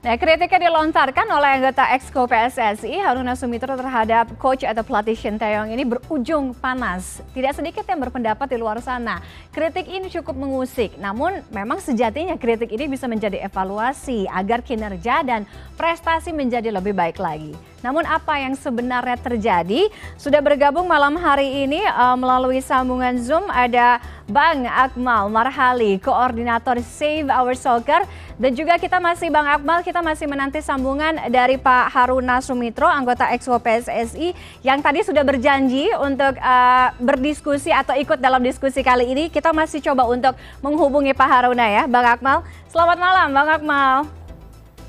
Nah, kritiknya dilontarkan oleh anggota Exco PSSI Haruna Sumitro terhadap coach atau pelatih Shin Taeyong ini berujung panas. Tidak sedikit yang berpendapat di luar sana. Kritik ini cukup mengusik, namun memang sejatinya kritik ini bisa menjadi evaluasi agar kinerja dan prestasi menjadi lebih baik lagi. Namun apa yang sebenarnya terjadi? Sudah bergabung malam hari ini uh, melalui sambungan Zoom ada Bang Akmal Marhali, koordinator Save Our Soccer dan juga kita masih Bang Akmal, kita masih menanti sambungan dari Pak Haruna Sumitro, anggota Exco PSSI yang tadi sudah berjanji untuk uh, berdiskusi atau ikut dalam diskusi kali ini. Kita masih coba untuk menghubungi Pak Haruna ya, Bang Akmal. Selamat malam, Bang Akmal.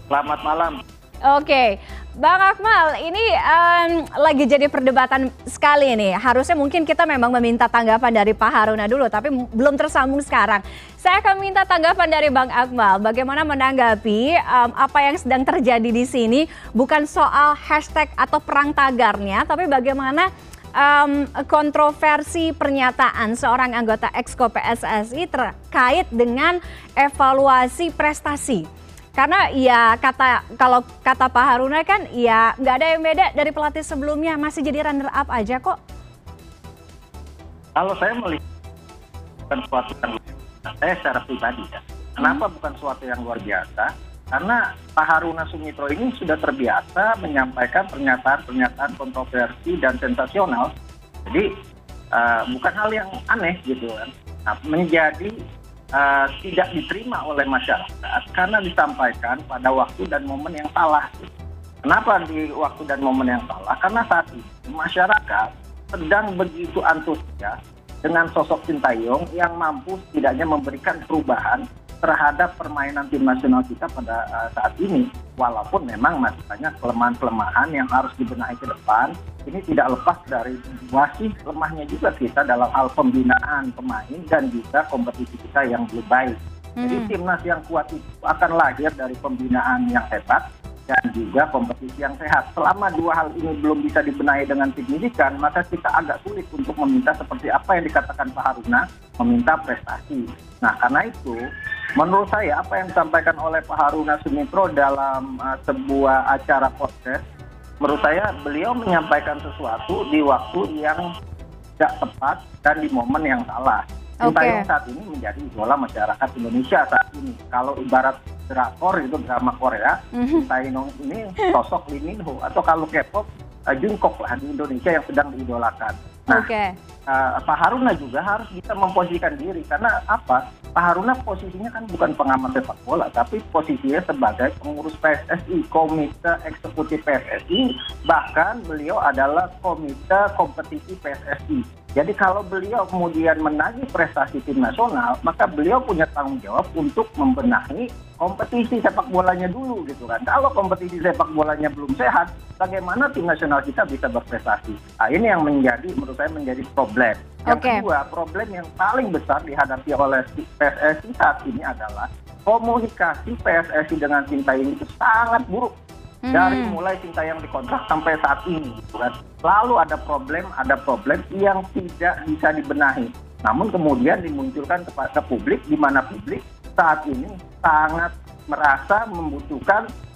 Selamat malam. Oke, okay. Bang Akmal, ini um, lagi jadi perdebatan sekali nih. Harusnya mungkin kita memang meminta tanggapan dari Pak Haruna dulu, tapi belum tersambung sekarang. Saya akan minta tanggapan dari Bang Akmal. Bagaimana menanggapi um, apa yang sedang terjadi di sini? Bukan soal hashtag atau perang tagarnya, tapi bagaimana um, kontroversi pernyataan seorang anggota Exco PSSI terkait dengan evaluasi prestasi karena ya kata kalau kata Pak Haruna kan ya nggak ada yang beda dari pelatih sebelumnya masih jadi runner up aja kok. Kalau saya melihat bukan suatu yang saya secara pribadi ya. Kenapa hmm. bukan suatu yang luar biasa? Karena Pak Haruna Sumitro ini sudah terbiasa menyampaikan pernyataan-pernyataan kontroversi dan sensasional. Jadi uh, bukan hal yang aneh gitu kan. Nah, menjadi uh, tidak diterima oleh masyarakat karena disampaikan pada waktu dan momen yang salah. Kenapa di waktu dan momen yang salah? Karena saat ini masyarakat sedang begitu antusias dengan sosok Sintayong yang mampu setidaknya memberikan perubahan terhadap permainan tim nasional kita pada uh, saat ini. Walaupun memang masih banyak kelemahan-kelemahan yang harus dibenahi ke depan, ini tidak lepas dari masih lemahnya juga kita dalam hal pembinaan pemain dan juga kompetisi kita yang belum baik. Jadi hmm. timnas yang kuat itu akan lahir dari pembinaan yang hebat dan juga kompetisi yang sehat. Selama dua hal ini belum bisa dibenahi dengan signifikan, maka kita agak sulit untuk meminta seperti apa yang dikatakan Pak Haruna, meminta prestasi. Nah, karena itu, menurut saya apa yang disampaikan oleh Pak Haruna Sumitro dalam uh, sebuah acara podcast, menurut saya beliau menyampaikan sesuatu di waktu yang tidak tepat dan di momen yang salah. Sintayong okay. saat ini menjadi idola masyarakat Indonesia saat ini. Kalau ibarat drakor itu drama Korea, mm-hmm. Sintayong ini sosok Lee Min Ho atau kalau K-pop uh, Jungkook lah di Indonesia yang sedang diidolakan. Nah, okay. uh, Pak Haruna juga harus bisa memposisikan diri karena apa? Pak Haruna posisinya kan bukan pengamat sepak bola, tapi posisinya sebagai pengurus PSSI, Komite Eksekutif PSSI, bahkan beliau adalah Komite Kompetisi PSSI jadi kalau beliau kemudian menagih prestasi tim nasional, maka beliau punya tanggung jawab untuk membenahi kompetisi sepak bolanya dulu gitu kan. Kalau kompetisi sepak bolanya belum sehat, bagaimana tim nasional kita bisa berprestasi? Nah, ini yang menjadi menurut saya menjadi problem. Yang okay. kedua, problem yang paling besar dihadapi oleh PSSI saat ini adalah komunikasi PSSI dengan Sintayong itu sangat buruk dari hmm. mulai Sintayong dikontrak sampai saat ini kan selalu ada problem ada problem yang tidak bisa dibenahi namun kemudian dimunculkan kepada publik di mana publik saat ini sangat merasa membutuhkan uh,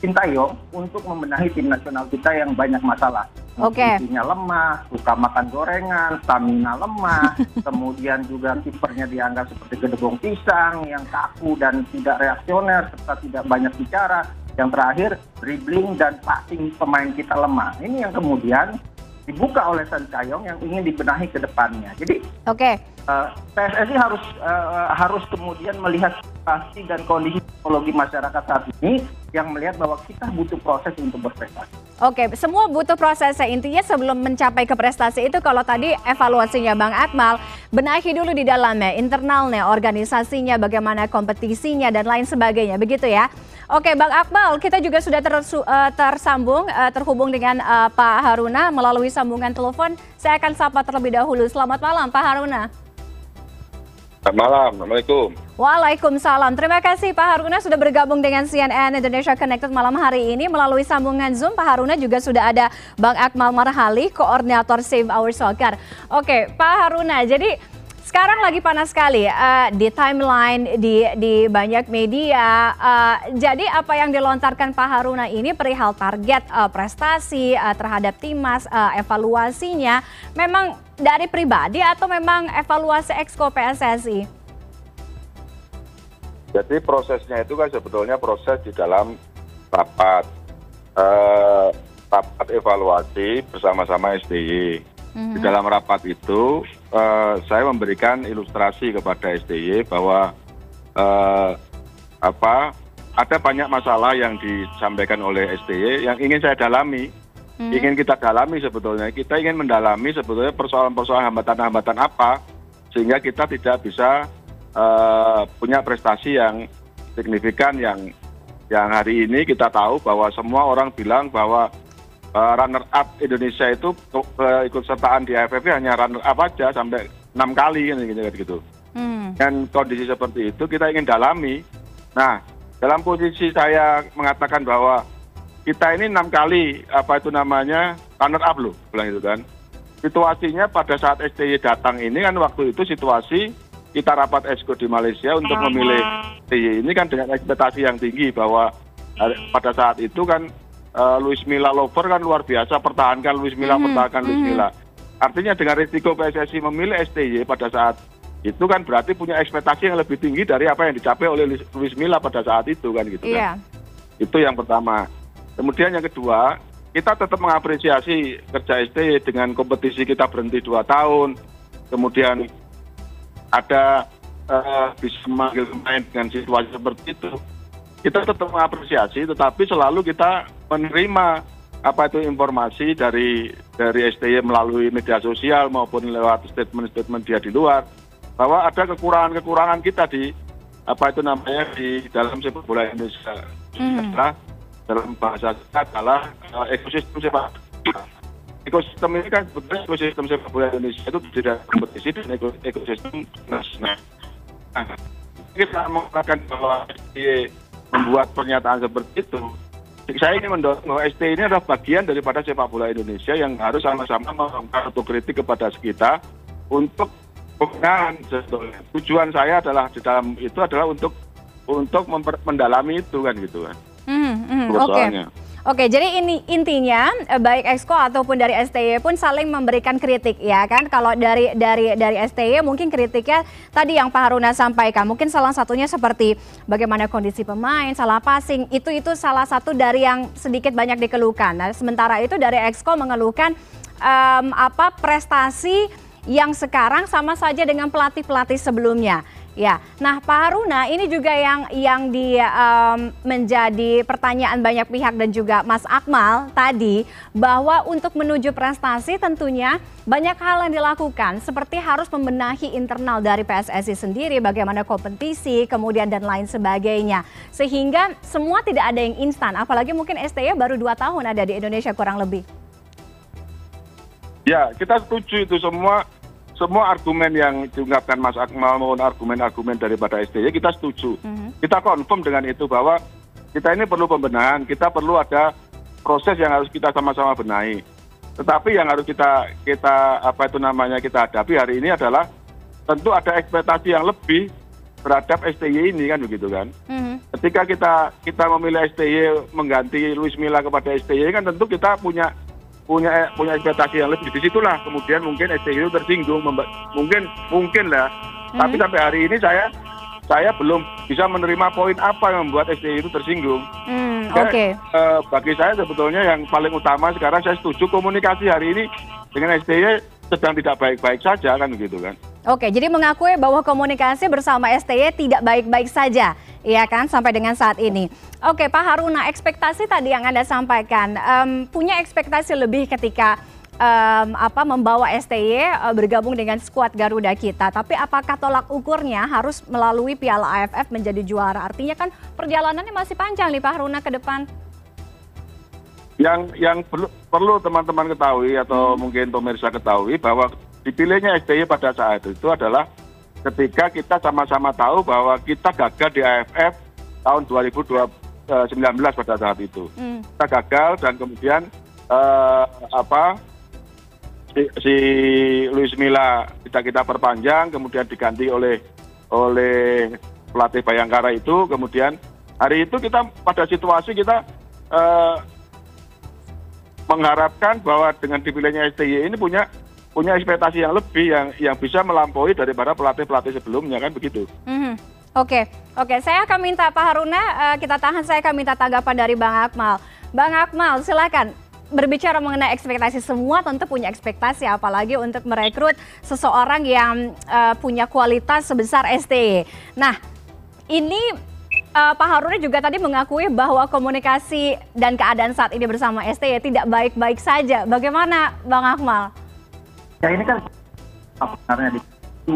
Sintayong untuk membenahi tim nasional kita yang banyak masalah. Oke. Okay. lemah, suka makan gorengan, stamina lemah, kemudian juga kipernya dianggap seperti gedebong pisang yang kaku dan tidak reaksioner serta tidak banyak bicara yang terakhir dribbling dan passing pemain kita lemah ini yang kemudian dibuka oleh Sintayong yang ingin dibenahi ke depannya. Jadi okay. uh, eh, PSSI harus uh, harus kemudian melihat situasi dan kondisi psikologi masyarakat saat ini yang melihat bahwa kita butuh proses untuk berprestasi. Oke, semua butuh prosesnya. Intinya sebelum mencapai ke prestasi itu kalau tadi evaluasinya Bang Akmal, benahi dulu di dalamnya, internalnya, organisasinya, bagaimana kompetisinya dan lain sebagainya. Begitu ya. Oke, Bang Akmal, kita juga sudah uh, tersambung, uh, terhubung dengan uh, Pak Haruna melalui sambungan telepon. Saya akan sapa terlebih dahulu. Selamat malam, Pak Haruna. Selamat malam, Assalamualaikum. Waalaikumsalam. Terima kasih Pak Haruna sudah bergabung dengan CNN Indonesia Connected malam hari ini melalui sambungan Zoom. Pak Haruna juga sudah ada Bang Akmal Marhali, koordinator Save Our Soccer. Oke, Pak Haruna, jadi sekarang lagi panas sekali uh, di timeline di di banyak media. Uh, jadi apa yang dilontarkan Pak Haruna ini perihal target uh, prestasi uh, terhadap timnas, uh, evaluasinya memang dari pribadi atau memang evaluasi exco PSSI? Jadi prosesnya itu kan sebetulnya proses di dalam rapat, uh, rapat evaluasi bersama-sama SDY di dalam rapat itu saya memberikan ilustrasi kepada STY bahwa uh, apa ada banyak masalah yang disampaikan oleh STY yang ingin saya dalami, hmm. ingin kita dalami sebetulnya. Kita ingin mendalami sebetulnya persoalan-persoalan hambatan-hambatan apa sehingga kita tidak bisa uh, punya prestasi yang signifikan yang yang hari ini kita tahu bahwa semua orang bilang bahwa runner up Indonesia itu ikut sertaan di AFF hanya runner up aja sampai enam kali kan gitu gitu. Hmm. Dan kondisi seperti itu kita ingin dalami. Nah, dalam posisi saya mengatakan bahwa kita ini enam kali apa itu namanya runner up loh, bilang itu kan. Situasinya pada saat STY datang ini kan waktu itu situasi kita rapat esko di Malaysia untuk memilih STY ini kan dengan ekspektasi yang tinggi bahwa pada saat itu kan uh, Luis Milla lover kan luar biasa pertahankan Luis Milla hmm, pertahankan Luis hmm. Milla artinya dengan risiko PSSI memilih STY pada saat itu kan berarti punya ekspektasi yang lebih tinggi dari apa yang dicapai oleh Luis Milla pada saat itu kan gitu yeah. kan iya. itu yang pertama kemudian yang kedua kita tetap mengapresiasi kerja STY dengan kompetisi kita berhenti dua tahun kemudian ada uh, bisa memanggil pemain dengan situasi seperti itu kita tetap mengapresiasi tetapi selalu kita menerima apa itu informasi dari dari STY melalui media sosial maupun lewat statement-statement dia di luar bahwa ada kekurangan-kekurangan kita di apa itu namanya di dalam sepak bola Indonesia mm. dalam bahasa kita adalah uh, ekosistem sepak bola. Ekosistem ini kan sebetulnya ekosistem sepak bola Indonesia itu tidak kompetisi dan ekosistem nasional. Nah, kita mengatakan bahwa STY membuat pernyataan seperti itu saya ingin mendorong bahwa ST ini adalah bagian daripada sepak bola Indonesia yang harus sama-sama melakukan kritik kepada kita untuk pembenahan sebetulnya. Tujuan saya adalah di dalam itu adalah untuk untuk mendalami itu kan gitu kan. Hmm, hmm, Oke. Okay. Oke, jadi ini intinya eh, baik Exco ataupun dari STY pun saling memberikan kritik ya kan. Kalau dari dari dari STY mungkin kritiknya tadi yang Pak Haruna sampaikan, mungkin salah satunya seperti bagaimana kondisi pemain, salah passing, itu itu salah satu dari yang sedikit banyak dikeluhkan. Nah, sementara itu dari Exco mengeluhkan um, apa prestasi yang sekarang sama saja dengan pelatih-pelatih sebelumnya. Ya, nah Pak Haruna ini juga yang yang di um, menjadi pertanyaan banyak pihak dan juga Mas Akmal tadi bahwa untuk menuju prestasi tentunya banyak hal yang dilakukan seperti harus membenahi internal dari PSSI sendiri, bagaimana kompetisi, kemudian dan lain sebagainya, sehingga semua tidak ada yang instan. Apalagi mungkin STY baru dua tahun ada di Indonesia kurang lebih. Ya, kita setuju itu semua semua argumen yang diungkapkan Mas Akmal maupun argumen-argumen daripada STY kita setuju. Mm-hmm. Kita confirm dengan itu bahwa kita ini perlu pembenahan, kita perlu ada proses yang harus kita sama-sama benahi. Tetapi yang harus kita kita apa itu namanya kita hadapi hari ini adalah tentu ada ekspektasi yang lebih terhadap STY ini kan begitu kan. Mm-hmm. Ketika kita kita memilih STY mengganti Luis Milla kepada STY kan tentu kita punya punya punya ekspektasi yang lebih di situlah kemudian mungkin STY itu tersinggung mungkin mungkin lah hmm. tapi sampai hari ini saya saya belum bisa menerima poin apa yang membuat STY itu tersinggung. Hmm, Oke. Okay. Uh, bagi saya sebetulnya yang paling utama sekarang saya setuju komunikasi hari ini dengan STY sedang tidak baik-baik saja kan begitu kan. Oke, jadi mengakui bahwa komunikasi bersama STY tidak baik-baik saja Iya kan sampai dengan saat ini. Oke Pak Haruna, ekspektasi tadi yang Anda sampaikan, um, punya ekspektasi lebih ketika um, apa membawa STY uh, eh, bergabung dengan skuad Garuda kita. Tapi apakah tolak ukurnya harus melalui Piala AFF menjadi juara? Artinya kan perjalanannya masih panjang nih Pak Haruna ke depan. Yang yang perlu perlu teman-teman ketahui atau hmm. mungkin pemirsa ketahui bahwa dipilihnya STY pada saat itu adalah ketika kita sama-sama tahu bahwa kita gagal di AFF tahun 2019 eh, pada saat itu. Hmm. Kita gagal dan kemudian uh, apa si, si Luis Milla kita kita perpanjang, kemudian diganti oleh oleh pelatih Bayangkara itu, kemudian hari itu kita pada situasi kita uh, mengharapkan bahwa dengan dipilihnya STY ini punya punya ekspektasi yang lebih yang yang bisa melampaui daripada pelatih pelatih sebelumnya kan begitu. Mm -hmm. Oke, oke. Saya akan minta Pak Haruna, uh, kita tahan. Saya akan minta tanggapan dari Bang Akmal. Bang Akmal, silakan berbicara mengenai ekspektasi semua tentu punya ekspektasi apalagi untuk merekrut seseorang yang uh, punya kualitas sebesar STY. Nah, ini uh, Pak Haruna juga tadi mengakui bahwa komunikasi dan keadaan saat ini bersama STY tidak baik-baik saja. Bagaimana Bang Akmal? Ya ini kan sebenarnya di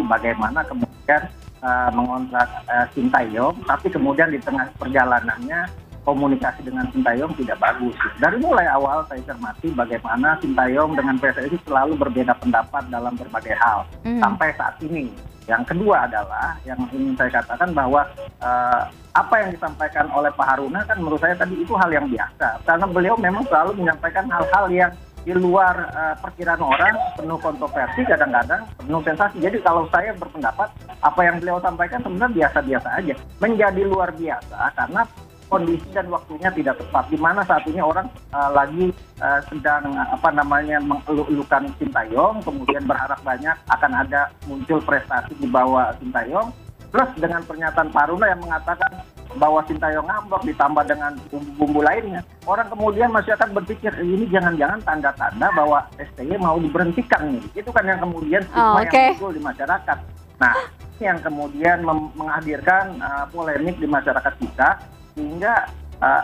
bagaimana kemudian uh, mengontrak uh, Sintayong, tapi kemudian di tengah perjalanannya komunikasi dengan Sintayong tidak bagus. Dari mulai awal saya cermati bagaimana Sintayong dengan PSSI selalu berbeda pendapat dalam berbagai hal mm. sampai saat ini. Yang kedua adalah yang ingin saya katakan bahwa uh, apa yang disampaikan oleh Pak Haruna kan menurut saya tadi itu hal yang biasa karena beliau memang selalu menyampaikan hal-hal yang di luar uh, perkiraan orang penuh kontroversi kadang-kadang penuh sensasi. Jadi kalau saya berpendapat apa yang beliau sampaikan sebenarnya biasa-biasa aja. Menjadi luar biasa karena kondisi dan waktunya tidak tepat. Di mana saat ini orang uh, lagi uh, sedang apa namanya mengeluh-elukan Sintayong kemudian berharap banyak akan ada muncul prestasi di bawah Sintayong. Plus dengan pernyataan Paruna yang mengatakan bahwa Sintayong ngambek ditambah dengan bumbu-bumbu lainnya. Orang kemudian masih akan berpikir ini jangan-jangan tanda-tanda bahwa STY mau diberhentikan nih. Itu kan yang kemudian stigma oh, okay. yang muncul di masyarakat. Nah, ini yang kemudian menghadirkan uh, polemik di masyarakat kita sehingga uh,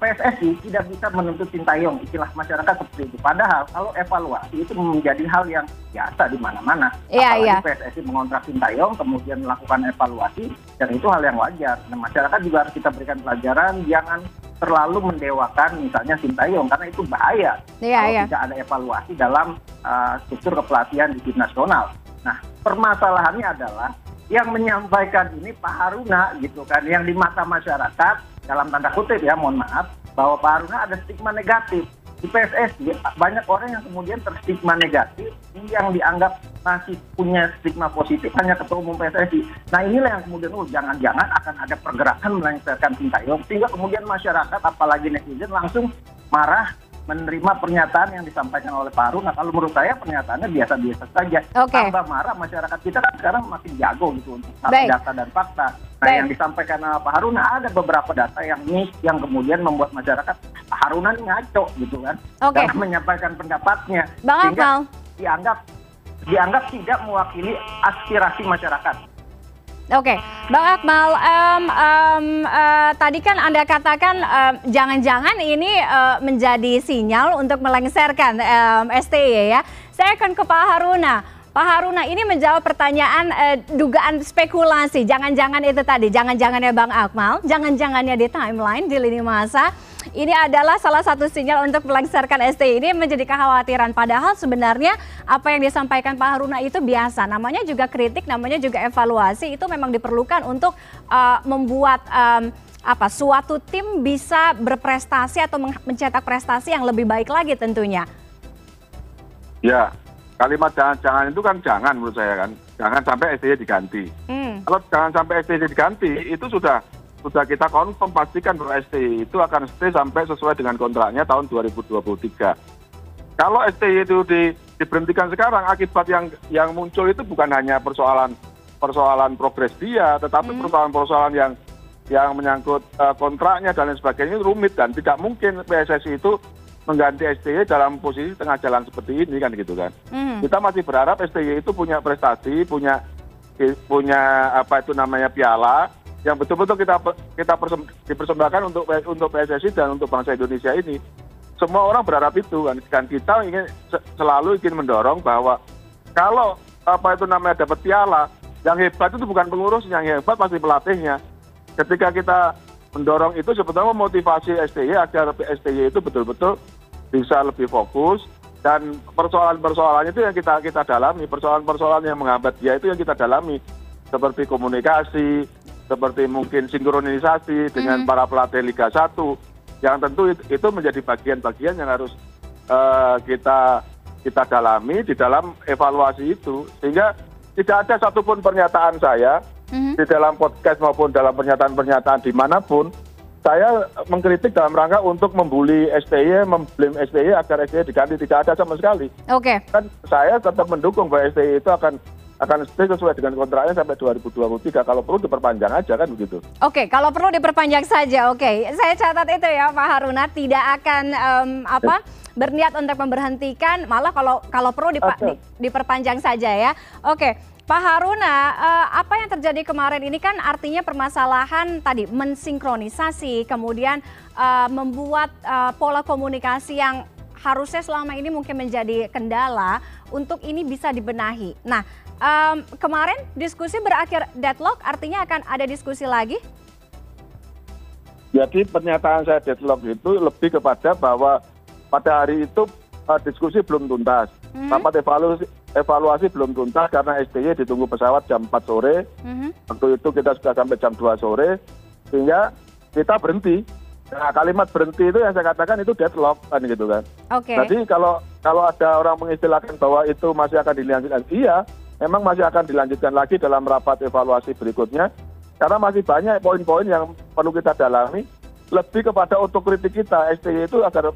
PSSI tidak bisa menuntut Sintayong istilah masyarakat seperti itu. Padahal kalau evaluasi itu menjadi hal yang biasa di mana-mana. Iya, Apalagi iya. PSSI mengontrak Sintayong kemudian melakukan evaluasi dan itu hal yang wajar. Nah, masyarakat juga harus kita berikan pelajaran jangan terlalu mendewakan misalnya Sintayong karena itu bahaya iya, kalau iya. tidak ada evaluasi dalam uh, struktur kepelatihan di tim nasional. Nah, permasalahannya adalah yang menyampaikan ini Pak Haruna gitu kan yang di mata masyarakat dalam tanda kutip ya mohon maaf bahwa Pak Haruna ada stigma negatif di PSSI banyak orang yang kemudian terstigma negatif yang dianggap masih punya stigma positif hanya ketua umum PSSI. Nah inilah yang kemudian oh jangan-jangan akan ada pergerakan melengsarkan Sintayong sehingga kemudian masyarakat apalagi netizen langsung marah menerima pernyataan yang disampaikan oleh Pak Harun. Nah, kalau menurut saya pernyataannya biasa-biasa saja. Okay. Tambah marah masyarakat kita kan sekarang makin jago gitu untuk data dan fakta. Nah, Baik. yang disampaikan oleh Pak Harun ada beberapa data yang miss yang kemudian membuat masyarakat Pak Harunan ngaco gitu kan. Okay. Dalam menyampaikan pendapatnya. Bang sehingga dianggap dianggap tidak mewakili aspirasi masyarakat. Oke, Bang Akmal, uh, tadi kan Anda katakan jangan-jangan um, ini uh, menjadi sinyal untuk melengsarkan STY ya. Saya akan ke Pak Haruna. Pak Haruna ini menjawab pertanyaan uh, dugaan spekulasi. Jangan-jangan itu tadi, jangan-jangannya Bang Akmal, jangan-jangannya di timeline di lini masa ini adalah salah satu sinyal untuk melengsarkan STI ini menjadi kekhawatiran. Padahal sebenarnya apa yang disampaikan Pak Haruna itu biasa. Namanya juga kritik, namanya juga evaluasi itu memang diperlukan untuk uh, membuat um, apa suatu tim bisa berprestasi atau mencetak prestasi yang lebih baik lagi tentunya. Ya, kalimat jangan-jangan itu kan jangan menurut saya kan. Jangan sampai STY diganti. Hmm. Kalau jangan sampai STY diganti itu sudah sudah kita konfirm pastikan bahwa STI itu akan stay sampai sesuai dengan kontraknya tahun 2023. Kalau STI itu di, diberhentikan sekarang, akibat yang yang muncul itu bukan hanya persoalan persoalan progres dia, tetapi hmm. persoalan-persoalan yang yang menyangkut uh, kontraknya dan lain sebagainya rumit dan tidak mungkin PSSI itu mengganti STY dalam posisi tengah jalan seperti ini kan gitu kan. Hmm. Kita masih berharap STY itu punya prestasi, punya punya apa itu namanya piala, yang betul-betul kita kita dipersembahkan untuk untuk PSSI dan untuk bangsa Indonesia ini. Semua orang berharap itu kan. Kita ingin selalu ingin mendorong bahwa kalau apa itu namanya dapat piala, yang hebat itu bukan pengurus, yang hebat pasti pelatihnya. Ketika kita mendorong itu sebetulnya memotivasi STY agar STY itu betul-betul bisa lebih fokus dan persoalan-persoalan itu yang kita kita dalami, persoalan-persoalan yang menghambat dia itu yang kita dalami seperti komunikasi, seperti mungkin sinkronisasi dengan hmm. para pelatih Liga 1 yang tentu itu menjadi bagian-bagian yang harus uh, kita kita dalami di dalam evaluasi itu sehingga tidak ada satupun pernyataan saya mm-hmm. di dalam podcast maupun dalam pernyataan-pernyataan di mana pun saya mengkritik dalam rangka untuk membuli STY, memblim STY agar STY diganti tidak ada sama sekali. Oke. Okay. Kan saya tetap mendukung bahwa STY itu akan akan stay sesuai dengan kontraknya sampai 2023. Kalau perlu diperpanjang aja kan begitu. Oke, okay, kalau perlu diperpanjang saja. Oke, okay. saya catat itu ya Pak Haruna tidak akan um, apa berniat untuk memberhentikan, malah kalau kalau perlu dipa di, diperpanjang saja ya. Oke. Okay. Pak Haruna, uh, apa yang terjadi kemarin ini kan artinya permasalahan tadi mensinkronisasi, kemudian uh, membuat uh, pola komunikasi yang harusnya selama ini mungkin menjadi kendala untuk ini bisa dibenahi. Nah, um, kemarin diskusi berakhir deadlock, artinya akan ada diskusi lagi? Jadi pernyataan saya deadlock itu lebih kepada bahwa pada hari itu uh, diskusi belum tuntas. Hmm. Rapat evaluasi, evaluasi belum tuntas karena STY ditunggu pesawat jam 4 sore. Hmm. Waktu itu kita sudah sampai jam 2 sore. Sehingga kita berhenti. Nah, kalimat berhenti itu yang saya katakan itu deadlock kan gitu kan. Oke. Okay. Jadi kalau kalau ada orang mengistilahkan bahwa itu masih akan dilanjutkan, iya, memang masih akan dilanjutkan lagi dalam rapat evaluasi berikutnya karena masih banyak poin-poin yang perlu kita dalami lebih kepada otokritik kita STY itu agar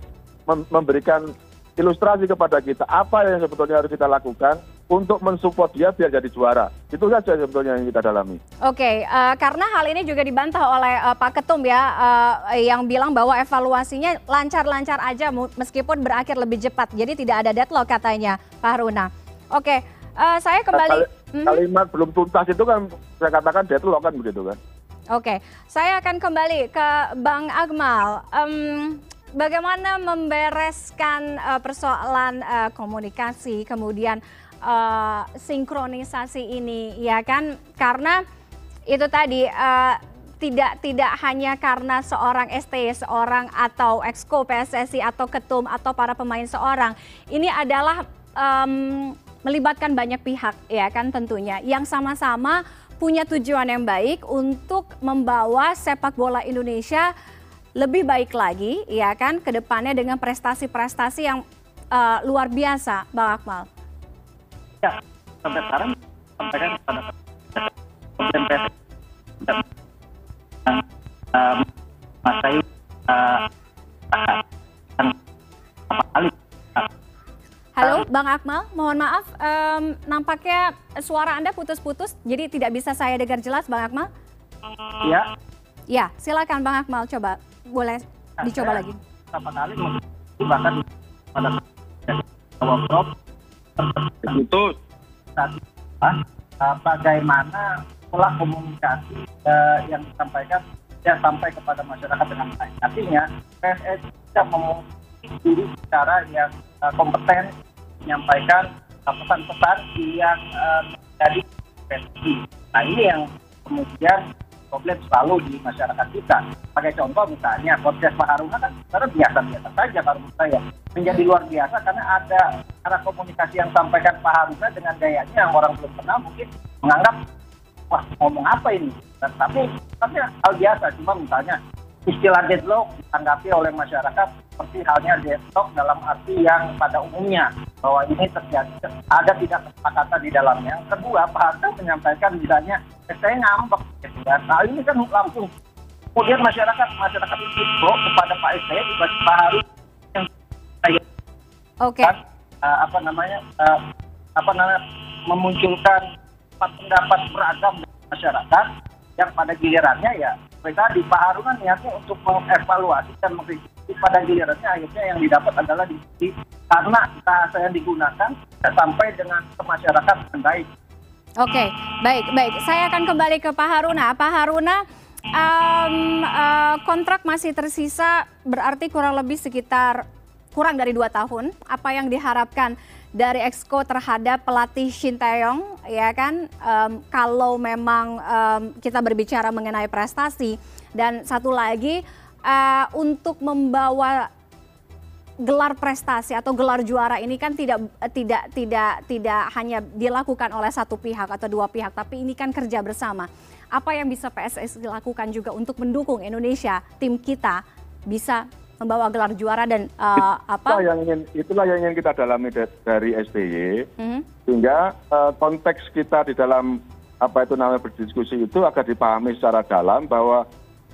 memberikan ilustrasi kepada kita apa yang sebetulnya harus kita lakukan untuk mensupport dia biar jadi juara. Itu saja sebetulnya yang kita dalami. Oke, okay, uh, eh, karena hal ini juga dibantah oleh uh, Pak Ketum ya, uh, yang bilang bahwa evaluasinya lancar-lancar aja meskipun berakhir lebih cepat. Jadi tidak ada deadlock katanya, Pak Haruna. Oke, Uh, saya kembali. Kali, hmm. Kalimat belum tuntas itu kan saya katakan deadlock kan begitu kan. Oke, okay. saya akan kembali ke Bang Akmal. Um, bagaimana membereskan uh, persoalan uh, komunikasi, kemudian uh, sinkronisasi ini, ya kan? Karena itu tadi uh, tidak tidak hanya karena seorang ST, seorang atau exco PSSI atau ketum atau para pemain seorang. Ini adalah um, melibatkan banyak pihak ya kan tentunya. Yang sama-sama punya tujuan yang baik untuk membawa sepak bola Indonesia lebih baik lagi ya kan ke depannya dengan prestasi-prestasi yang uh, luar biasa. Bang Akmal. Ya, sampai sekarang sampaikan kepada Presiden uh, Mas Ayu uh, apa kali Halo, Bang Akmal. Mohon maaf, um, nampaknya suara Anda putus-putus, jadi tidak bisa saya dengar jelas, Bang Akmal. Ya. Ya, silakan Bang Akmal, coba boleh nah, dicoba lagi. Pertama kali bahkan pada workshop itu bagaimana pola komunikasi uh, yang disampaikan yang sampai kepada masyarakat dengan baik. Artinya PSS tidak memiliki cara yang uh, kompeten menyampaikan pesan-pesan yang uh, menjadi versi. Nah ini yang kemudian problem selalu di masyarakat kita. Pakai contoh misalnya podcast Pak Haruna kan sebenarnya biasa-biasa saja kalau menurut saya. Menjadi luar biasa karena ada cara komunikasi yang sampaikan Pak Haruna dengan gayanya yang orang belum kenal mungkin menganggap wah ngomong apa ini. Tapi tapi hal biasa cuma misalnya istilah deadlock ditanggapi oleh masyarakat seperti halnya deadlock dalam arti yang pada umumnya bahwa ini terjadi ada tidak kesepakatan di dalamnya. Yang kedua, Pak Harto menyampaikan misalnya saya ngambek gitu ya. Nah ini kan langsung kemudian masyarakat masyarakat itu kepada Pak SBY tiba-tiba harus yang saya okay. kan, uh, apa namanya uh, apa namanya memunculkan pendapat beragam masyarakat yang pada gilirannya ya seperti tadi Pak Harun kan niatnya untuk mengevaluasi dan mengkritisi pada gilirannya akhirnya yang didapat adalah di, di karena bahasa yang digunakan sampai dengan ke masyarakat dengan baik. Oke, baik, baik. Saya akan kembali ke Pak Haruna. Pak Haruna, um, uh, kontrak masih tersisa berarti kurang lebih sekitar kurang dari dua tahun. Apa yang diharapkan dari Exco terhadap pelatih Shin Taeyong ya kan um, kalau memang um, kita berbicara mengenai prestasi dan satu lagi untuk membawa gelar prestasi atau gelar juara ini kan tidak tidak tidak tidak hanya dilakukan oleh satu pihak atau dua pihak tapi ini kan kerja bersama. Apa yang bisa PSSI lakukan juga untuk mendukung Indonesia tim kita bisa membawa gelar juara dan uh, apa? Itulah yang ingin itulah yang ingin kita dalami dari SBY mm-hmm. sehingga uh, konteks kita di dalam apa itu namanya berdiskusi itu agar dipahami secara dalam bahwa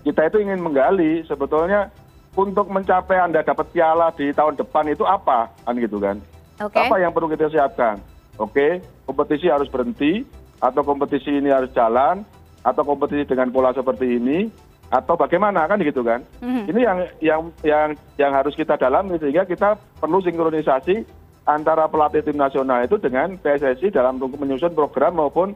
kita itu ingin menggali sebetulnya untuk mencapai anda dapat piala di tahun depan itu apa kan gitu kan? Okay. Apa yang perlu kita siapkan? Oke, okay, kompetisi harus berhenti atau kompetisi ini harus jalan atau kompetisi dengan pola seperti ini atau bagaimana kan gitu kan mm-hmm. ini yang yang yang yang harus kita dalami sehingga kita perlu sinkronisasi antara pelatih tim nasional itu dengan PSSI dalam menyusun program maupun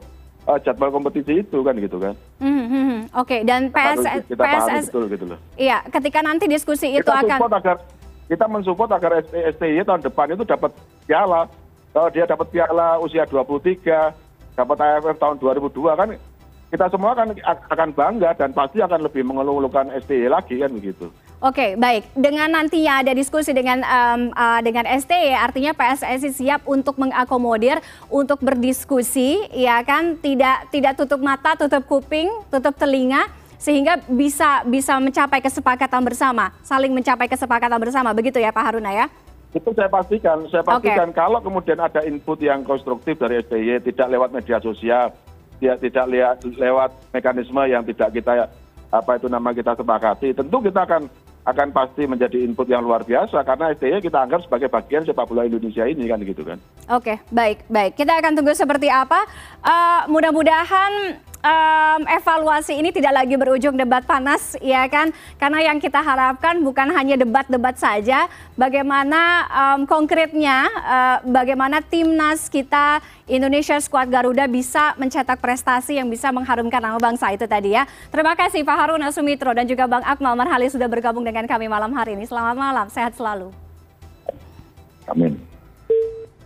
jadwal kompetisi itu kan gitu kan. Mm-hmm. Oke okay. dan PSS kita PSS betul gitu loh. Iya ketika nanti diskusi kita itu akan agar kita mensupport agar STY tahun depan itu dapat piala kalau dia dapat piala usia 23 dapat AFF tahun 2002 kan kita semua kan akan bangga dan pasti akan lebih mengeluhkan STY lagi kan begitu. Oke, baik. Dengan nantinya ada diskusi dengan um, uh, dengan STY, artinya PSSI siap untuk mengakomodir, untuk berdiskusi, ya kan? Tidak tidak tutup mata, tutup kuping, tutup telinga, sehingga bisa bisa mencapai kesepakatan bersama, saling mencapai kesepakatan bersama, begitu ya Pak Haruna ya? Itu saya pastikan, saya pastikan okay. kalau kemudian ada input yang konstruktif dari STY, tidak lewat media sosial, dia tidak lihat lewat mekanisme yang tidak kita apa itu nama kita sepakati tentu kita akan akan pasti menjadi input yang luar biasa karena STY kita anggap sebagai bagian sepak bola Indonesia ini kan gitu kan. Oke, baik, baik. Kita akan tunggu seperti apa. Uh, mudah-mudahan um, evaluasi ini tidak lagi berujung debat panas, ya kan? Karena yang kita harapkan bukan hanya debat-debat saja, bagaimana um, konkretnya, uh, bagaimana timnas kita Indonesia Squad Garuda bisa mencetak prestasi yang bisa mengharumkan nama bangsa itu tadi ya. Terima kasih Pak Haruna Sumitro dan juga Bang Akmal Marhali sudah bergabung dengan kami malam hari ini. Selamat malam, sehat selalu. Amin.